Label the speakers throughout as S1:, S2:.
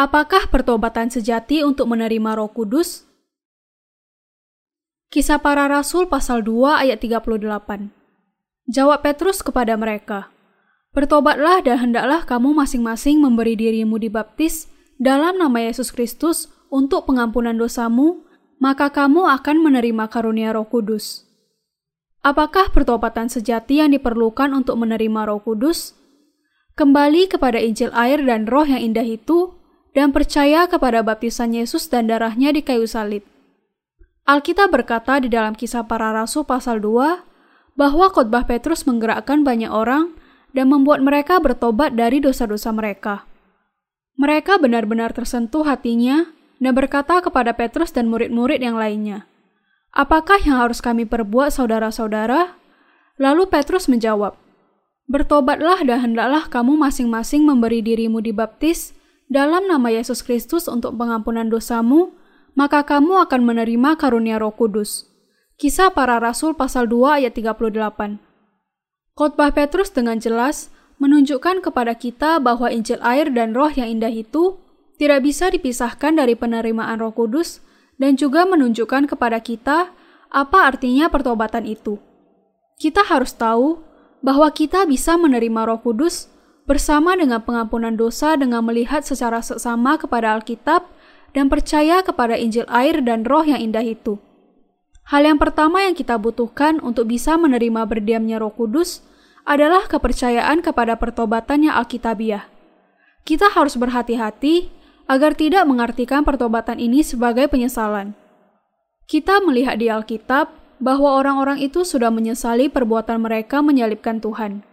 S1: Apakah pertobatan sejati untuk menerima Roh Kudus? Kisah para Rasul pasal 2 ayat 38. Jawab Petrus kepada mereka, Bertobatlah dan hendaklah kamu masing-masing memberi dirimu dibaptis dalam nama Yesus Kristus untuk pengampunan dosamu, maka kamu akan menerima karunia Roh Kudus. Apakah pertobatan sejati yang diperlukan untuk menerima Roh Kudus? Kembali kepada Injil air dan Roh yang indah itu, dan percaya kepada baptisan Yesus dan darahnya di kayu salib. Alkitab berkata di dalam kisah para rasul pasal 2 bahwa khotbah Petrus menggerakkan banyak orang dan membuat mereka bertobat dari dosa-dosa mereka. Mereka benar-benar tersentuh hatinya dan berkata kepada Petrus dan murid-murid yang lainnya, "Apakah yang harus kami perbuat, saudara-saudara?" Lalu Petrus menjawab, "Bertobatlah dan hendaklah kamu masing-masing memberi dirimu dibaptis dalam nama Yesus Kristus untuk pengampunan dosamu, maka kamu akan menerima karunia Roh Kudus." Kisah para Rasul pasal 2 ayat 38. Khotbah Petrus dengan jelas menunjukkan kepada kita bahwa Injil air dan roh yang indah itu tidak bisa dipisahkan dari penerimaan Roh Kudus dan juga menunjukkan kepada kita apa artinya pertobatan itu. Kita harus tahu bahwa kita bisa menerima Roh Kudus bersama dengan pengampunan dosa dengan melihat secara seksama kepada Alkitab dan percaya kepada Injil air dan roh yang indah itu. Hal yang pertama yang kita butuhkan untuk bisa menerima berdiamnya Roh Kudus adalah kepercayaan kepada pertobatan yang alkitabiah. Kita harus berhati-hati agar tidak mengartikan pertobatan ini sebagai penyesalan. Kita melihat di Alkitab bahwa orang-orang itu sudah menyesali perbuatan mereka menyalibkan Tuhan.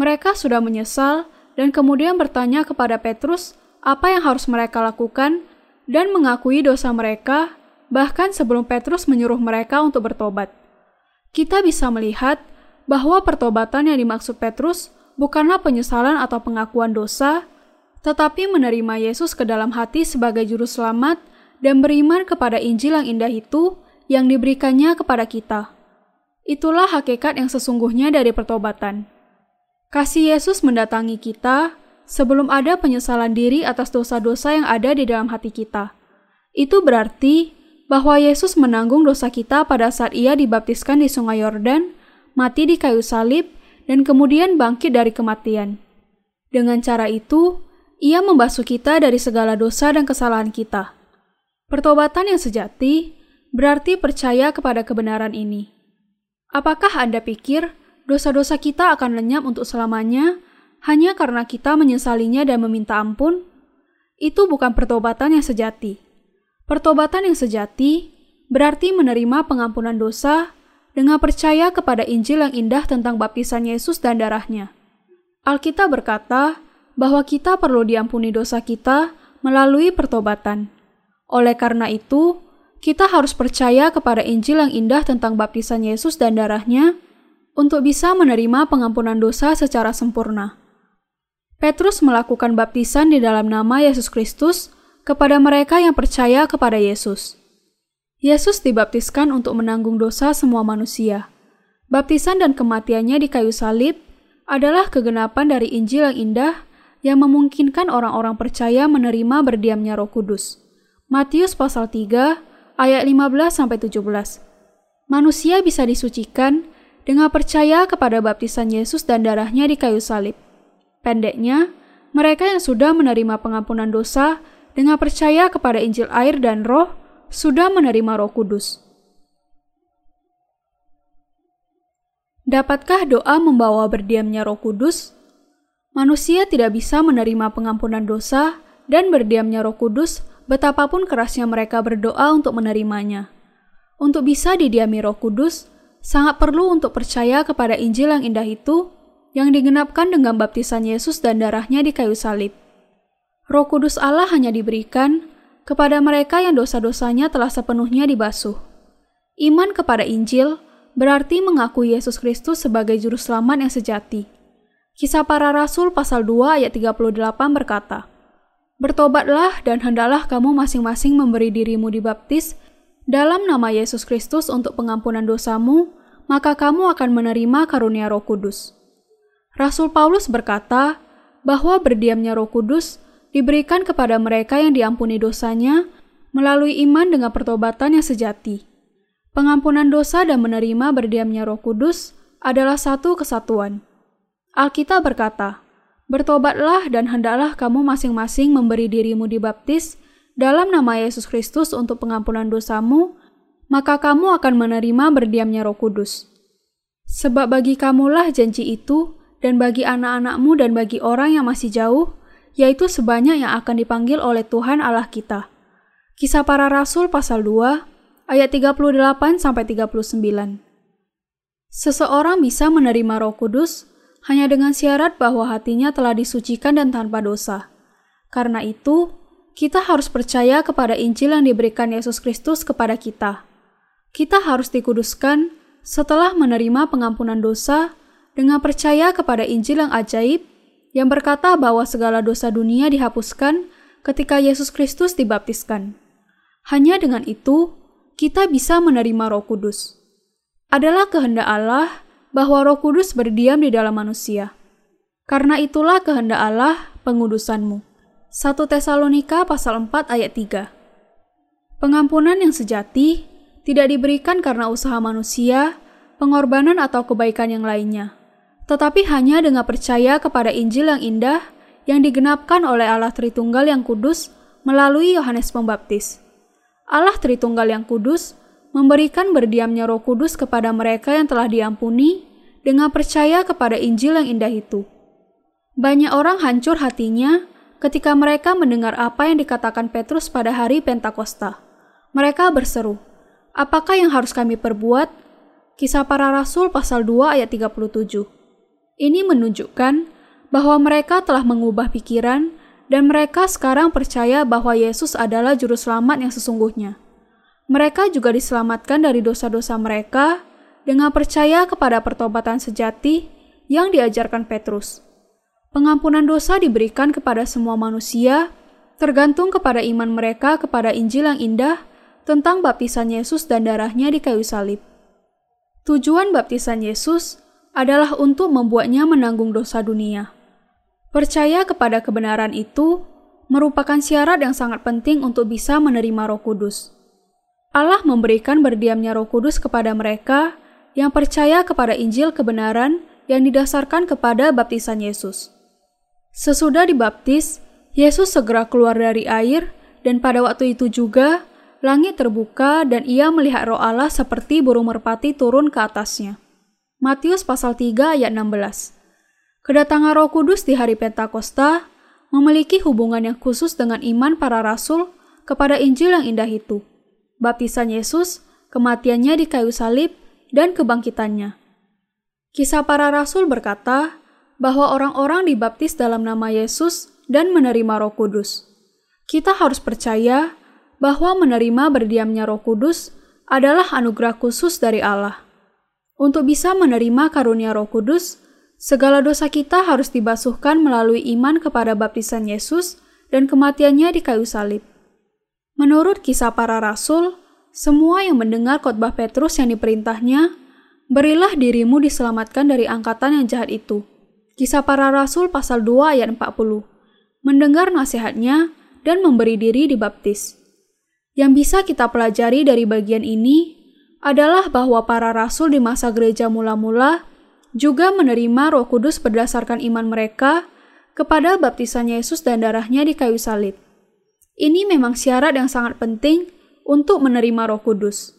S1: Mereka sudah menyesal dan kemudian bertanya kepada Petrus apa yang harus mereka lakukan dan mengakui dosa mereka, bahkan sebelum Petrus menyuruh mereka untuk bertobat. Kita bisa melihat bahwa pertobatan yang dimaksud Petrus bukanlah penyesalan atau pengakuan dosa, tetapi menerima Yesus ke dalam hati sebagai juru selamat dan beriman kepada Injil yang indah itu yang diberikannya kepada kita. Itulah hakikat yang sesungguhnya dari pertobatan. Kasih Yesus mendatangi kita sebelum ada penyesalan diri atas dosa-dosa yang ada di dalam hati kita. Itu berarti bahwa Yesus menanggung dosa kita pada saat ia dibaptiskan di Sungai Yordan mati di kayu salib, dan kemudian bangkit dari kematian. Dengan cara itu, ia membasuh kita dari segala dosa dan kesalahan kita. Pertobatan yang sejati berarti percaya kepada kebenaran ini. Apakah Anda pikir dosa-dosa kita akan lenyap untuk selamanya hanya karena kita menyesalinya dan meminta ampun? Itu bukan pertobatan yang sejati. Pertobatan yang sejati berarti menerima pengampunan dosa dengan percaya kepada Injil yang indah tentang baptisan Yesus dan darahnya. Alkitab berkata bahwa kita perlu diampuni dosa kita melalui pertobatan. Oleh karena itu, kita harus percaya kepada Injil yang indah tentang baptisan Yesus dan darahnya untuk bisa menerima pengampunan dosa secara sempurna. Petrus melakukan baptisan di dalam nama Yesus Kristus kepada mereka yang percaya kepada Yesus. Yesus dibaptiskan untuk menanggung dosa semua manusia. Baptisan dan kematiannya di kayu salib adalah kegenapan dari Injil yang indah yang memungkinkan orang-orang percaya menerima berdiamnya Roh Kudus. Matius pasal 3 ayat 15 sampai 17. Manusia bisa disucikan dengan percaya kepada baptisan Yesus dan darahnya di kayu salib. Pendeknya, mereka yang sudah menerima pengampunan dosa dengan percaya kepada Injil air dan Roh sudah menerima Roh Kudus. Dapatkah doa membawa berdiamnya Roh Kudus? Manusia tidak bisa menerima pengampunan dosa dan berdiamnya Roh Kudus betapapun kerasnya mereka berdoa untuk menerimanya. Untuk bisa didiami Roh Kudus, sangat perlu untuk percaya kepada Injil yang indah itu yang digenapkan dengan baptisan Yesus dan darahnya di kayu salib. Roh Kudus Allah hanya diberikan kepada mereka yang dosa-dosanya telah sepenuhnya dibasuh. Iman kepada Injil berarti mengakui Yesus Kristus sebagai juru selamat yang sejati. Kisah para Rasul pasal 2 ayat 38 berkata, Bertobatlah dan hendaklah kamu masing-masing memberi dirimu dibaptis dalam nama Yesus Kristus untuk pengampunan dosamu, maka kamu akan menerima karunia roh kudus. Rasul Paulus berkata bahwa berdiamnya roh kudus diberikan kepada mereka yang diampuni dosanya melalui iman dengan pertobatan yang sejati. Pengampunan dosa dan menerima berdiamnya Roh Kudus adalah satu kesatuan. Alkitab berkata, "Bertobatlah dan hendaklah kamu masing-masing memberi dirimu dibaptis dalam nama Yesus Kristus untuk pengampunan dosamu, maka kamu akan menerima berdiamnya Roh Kudus." Sebab bagi kamulah janji itu, dan bagi anak-anakmu dan bagi orang yang masih jauh, yaitu sebanyak yang akan dipanggil oleh Tuhan Allah kita. Kisah para Rasul pasal 2 ayat 38 sampai 39. Seseorang bisa menerima Roh Kudus hanya dengan syarat bahwa hatinya telah disucikan dan tanpa dosa. Karena itu, kita harus percaya kepada Injil yang diberikan Yesus Kristus kepada kita. Kita harus dikuduskan setelah menerima pengampunan dosa dengan percaya kepada Injil yang ajaib yang berkata bahwa segala dosa dunia dihapuskan ketika Yesus Kristus dibaptiskan. Hanya dengan itu, kita bisa menerima Roh Kudus. Adalah kehendak Allah bahwa Roh Kudus berdiam di dalam manusia. Karena itulah kehendak Allah pengudusanmu. 1 Tesalonika pasal 4 ayat 3. Pengampunan yang sejati tidak diberikan karena usaha manusia, pengorbanan atau kebaikan yang lainnya, tetapi hanya dengan percaya kepada Injil yang indah yang digenapkan oleh Allah Tritunggal yang kudus melalui Yohanes Pembaptis. Allah Tritunggal yang Kudus memberikan berdiamnya Roh Kudus kepada mereka yang telah diampuni dengan percaya kepada Injil yang indah itu. Banyak orang hancur hatinya ketika mereka mendengar apa yang dikatakan Petrus pada hari Pentakosta. Mereka berseru, "Apakah yang harus kami perbuat?" Kisah para Rasul pasal 2 ayat 37. Ini menunjukkan bahwa mereka telah mengubah pikiran dan mereka sekarang percaya bahwa Yesus adalah juru selamat yang sesungguhnya. Mereka juga diselamatkan dari dosa-dosa mereka dengan percaya kepada pertobatan sejati yang diajarkan Petrus. Pengampunan dosa diberikan kepada semua manusia, tergantung kepada iman mereka kepada Injil yang indah tentang baptisan Yesus dan darahnya di kayu salib. Tujuan baptisan Yesus adalah untuk membuatnya menanggung dosa dunia. Percaya kepada kebenaran itu merupakan syarat yang sangat penting untuk bisa menerima Roh Kudus. Allah memberikan berdiamnya Roh Kudus kepada mereka yang percaya kepada Injil kebenaran yang didasarkan kepada baptisan Yesus. Sesudah dibaptis, Yesus segera keluar dari air, dan pada waktu itu juga langit terbuka dan ia melihat roh Allah seperti burung merpati turun ke atasnya. Matius pasal 3 ayat 16 Kedatangan Roh Kudus di hari Pentakosta memiliki hubungan yang khusus dengan iman para rasul kepada Injil yang indah itu. Baptisan Yesus, kematiannya di kayu salib, dan kebangkitannya. Kisah para rasul berkata bahwa orang-orang dibaptis dalam nama Yesus dan menerima Roh Kudus. Kita harus percaya bahwa menerima berdiamnya Roh Kudus adalah anugerah khusus dari Allah. Untuk bisa menerima karunia Roh Kudus, Segala dosa kita harus dibasuhkan melalui iman kepada baptisan Yesus dan kematiannya di kayu salib. Menurut kisah para rasul, semua yang mendengar khotbah Petrus yang diperintahnya, berilah dirimu diselamatkan dari angkatan yang jahat itu. Kisah para rasul pasal 2 ayat 40. Mendengar nasihatnya dan memberi diri dibaptis. Yang bisa kita pelajari dari bagian ini adalah bahwa para rasul di masa gereja mula-mula juga menerima Roh Kudus berdasarkan iman mereka kepada baptisan Yesus dan darahnya di kayu salib. Ini memang syarat yang sangat penting untuk menerima Roh Kudus.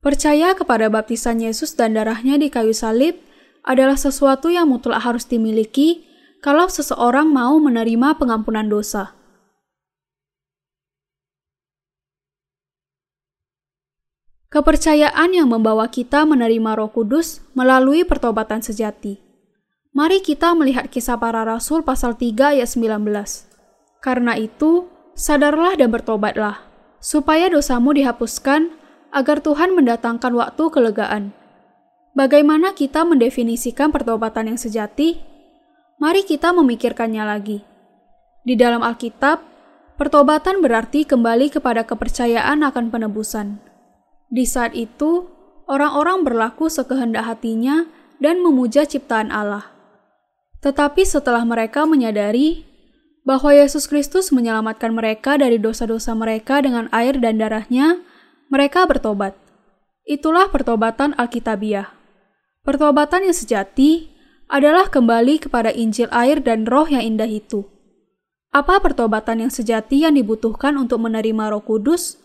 S1: Percaya kepada baptisan Yesus dan darahnya di kayu salib adalah sesuatu yang mutlak harus dimiliki kalau seseorang mau menerima pengampunan dosa. Kepercayaan yang membawa kita menerima Roh Kudus melalui pertobatan sejati. Mari kita melihat kisah para rasul pasal 3 ayat 19. Karena itu, sadarlah dan bertobatlah, supaya dosamu dihapuskan, agar Tuhan mendatangkan waktu kelegaan. Bagaimana kita mendefinisikan pertobatan yang sejati? Mari kita memikirkannya lagi. Di dalam Alkitab, pertobatan berarti kembali kepada kepercayaan akan penebusan. Di saat itu, orang-orang berlaku sekehendak hatinya dan memuja ciptaan Allah. Tetapi setelah mereka menyadari bahwa Yesus Kristus menyelamatkan mereka dari dosa-dosa mereka dengan air dan darahnya, mereka bertobat. Itulah pertobatan Alkitabiah. Pertobatan yang sejati adalah kembali kepada Injil air dan roh yang indah itu. Apa pertobatan yang sejati yang dibutuhkan untuk menerima roh kudus?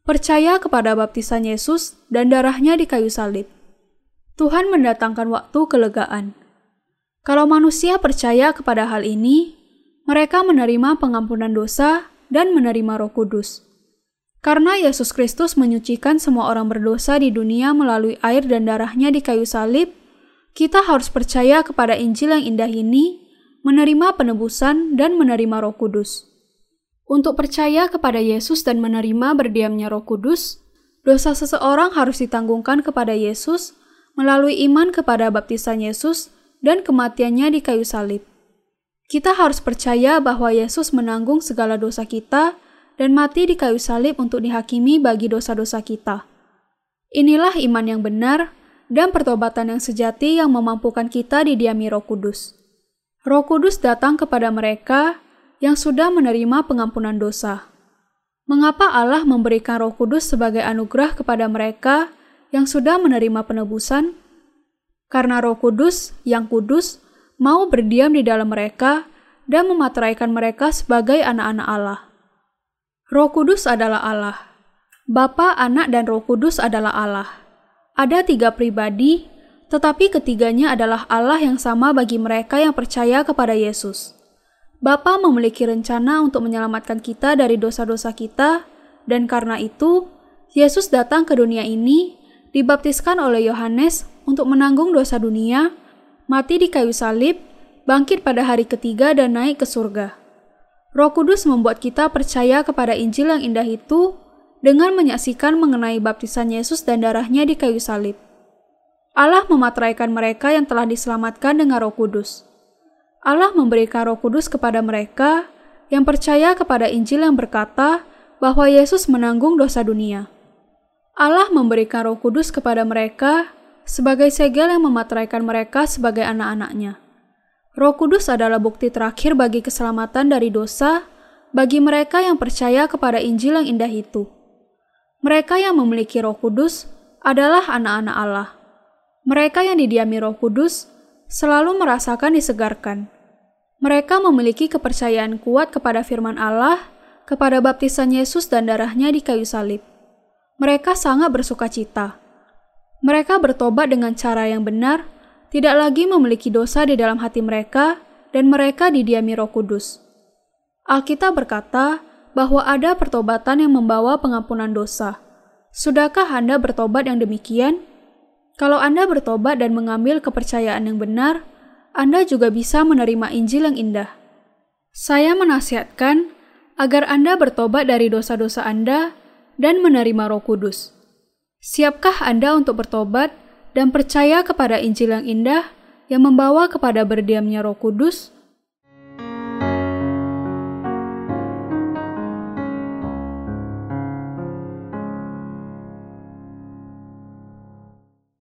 S1: Percaya kepada baptisan Yesus dan darahnya di kayu salib. Tuhan mendatangkan waktu kelegaan. Kalau manusia percaya kepada hal ini, mereka menerima pengampunan dosa dan menerima roh kudus. Karena Yesus Kristus menyucikan semua orang berdosa di dunia melalui air dan darahnya di kayu salib, kita harus percaya kepada Injil yang indah ini, menerima penebusan dan menerima roh kudus. Untuk percaya kepada Yesus dan menerima berdiamnya roh kudus, dosa seseorang harus ditanggungkan kepada Yesus melalui iman kepada baptisan Yesus dan kematiannya di kayu salib. Kita harus percaya bahwa Yesus menanggung segala dosa kita dan mati di kayu salib untuk dihakimi bagi dosa-dosa kita. Inilah iman yang benar dan pertobatan yang sejati yang memampukan kita didiami Roh Kudus. Roh Kudus datang kepada mereka yang sudah menerima pengampunan dosa. Mengapa Allah memberikan Roh Kudus sebagai anugerah kepada mereka yang sudah menerima penebusan? Karena Roh Kudus yang kudus mau berdiam di dalam mereka dan memateraikan mereka sebagai anak-anak Allah. Roh Kudus adalah Allah. Bapa, Anak, dan Roh Kudus adalah Allah. Ada tiga pribadi, tetapi ketiganya adalah Allah yang sama bagi mereka yang percaya kepada Yesus. Bapa memiliki rencana untuk menyelamatkan kita dari dosa-dosa kita, dan karena itu, Yesus datang ke dunia ini, dibaptiskan oleh Yohanes untuk menanggung dosa dunia, mati di kayu salib, bangkit pada hari ketiga dan naik ke surga. Roh Kudus membuat kita percaya kepada Injil yang indah itu dengan menyaksikan mengenai baptisan Yesus dan darahnya di kayu salib. Allah memateraikan mereka yang telah diselamatkan dengan Roh Kudus. Allah memberikan Roh Kudus kepada mereka yang percaya kepada Injil yang berkata bahwa Yesus menanggung dosa dunia. Allah memberikan Roh Kudus kepada mereka sebagai segel yang memateraikan mereka sebagai anak-anaknya. Roh Kudus adalah bukti terakhir bagi keselamatan dari dosa bagi mereka yang percaya kepada Injil yang indah itu. Mereka yang memiliki Roh Kudus adalah anak-anak Allah. Mereka yang didiami Roh Kudus selalu merasakan disegarkan. Mereka memiliki kepercayaan kuat kepada firman Allah, kepada baptisan Yesus dan darahnya di kayu salib. Mereka sangat bersuka cita mereka bertobat dengan cara yang benar, tidak lagi memiliki dosa di dalam hati mereka, dan mereka didiami Roh Kudus. Alkitab berkata bahwa ada pertobatan yang membawa pengampunan dosa. Sudahkah Anda bertobat yang demikian? Kalau Anda bertobat dan mengambil kepercayaan yang benar, Anda juga bisa menerima Injil yang indah. Saya menasihatkan agar Anda bertobat dari dosa-dosa Anda dan menerima Roh Kudus. Siapkah Anda untuk bertobat dan percaya kepada Injil yang indah yang membawa kepada berdiamnya Roh Kudus?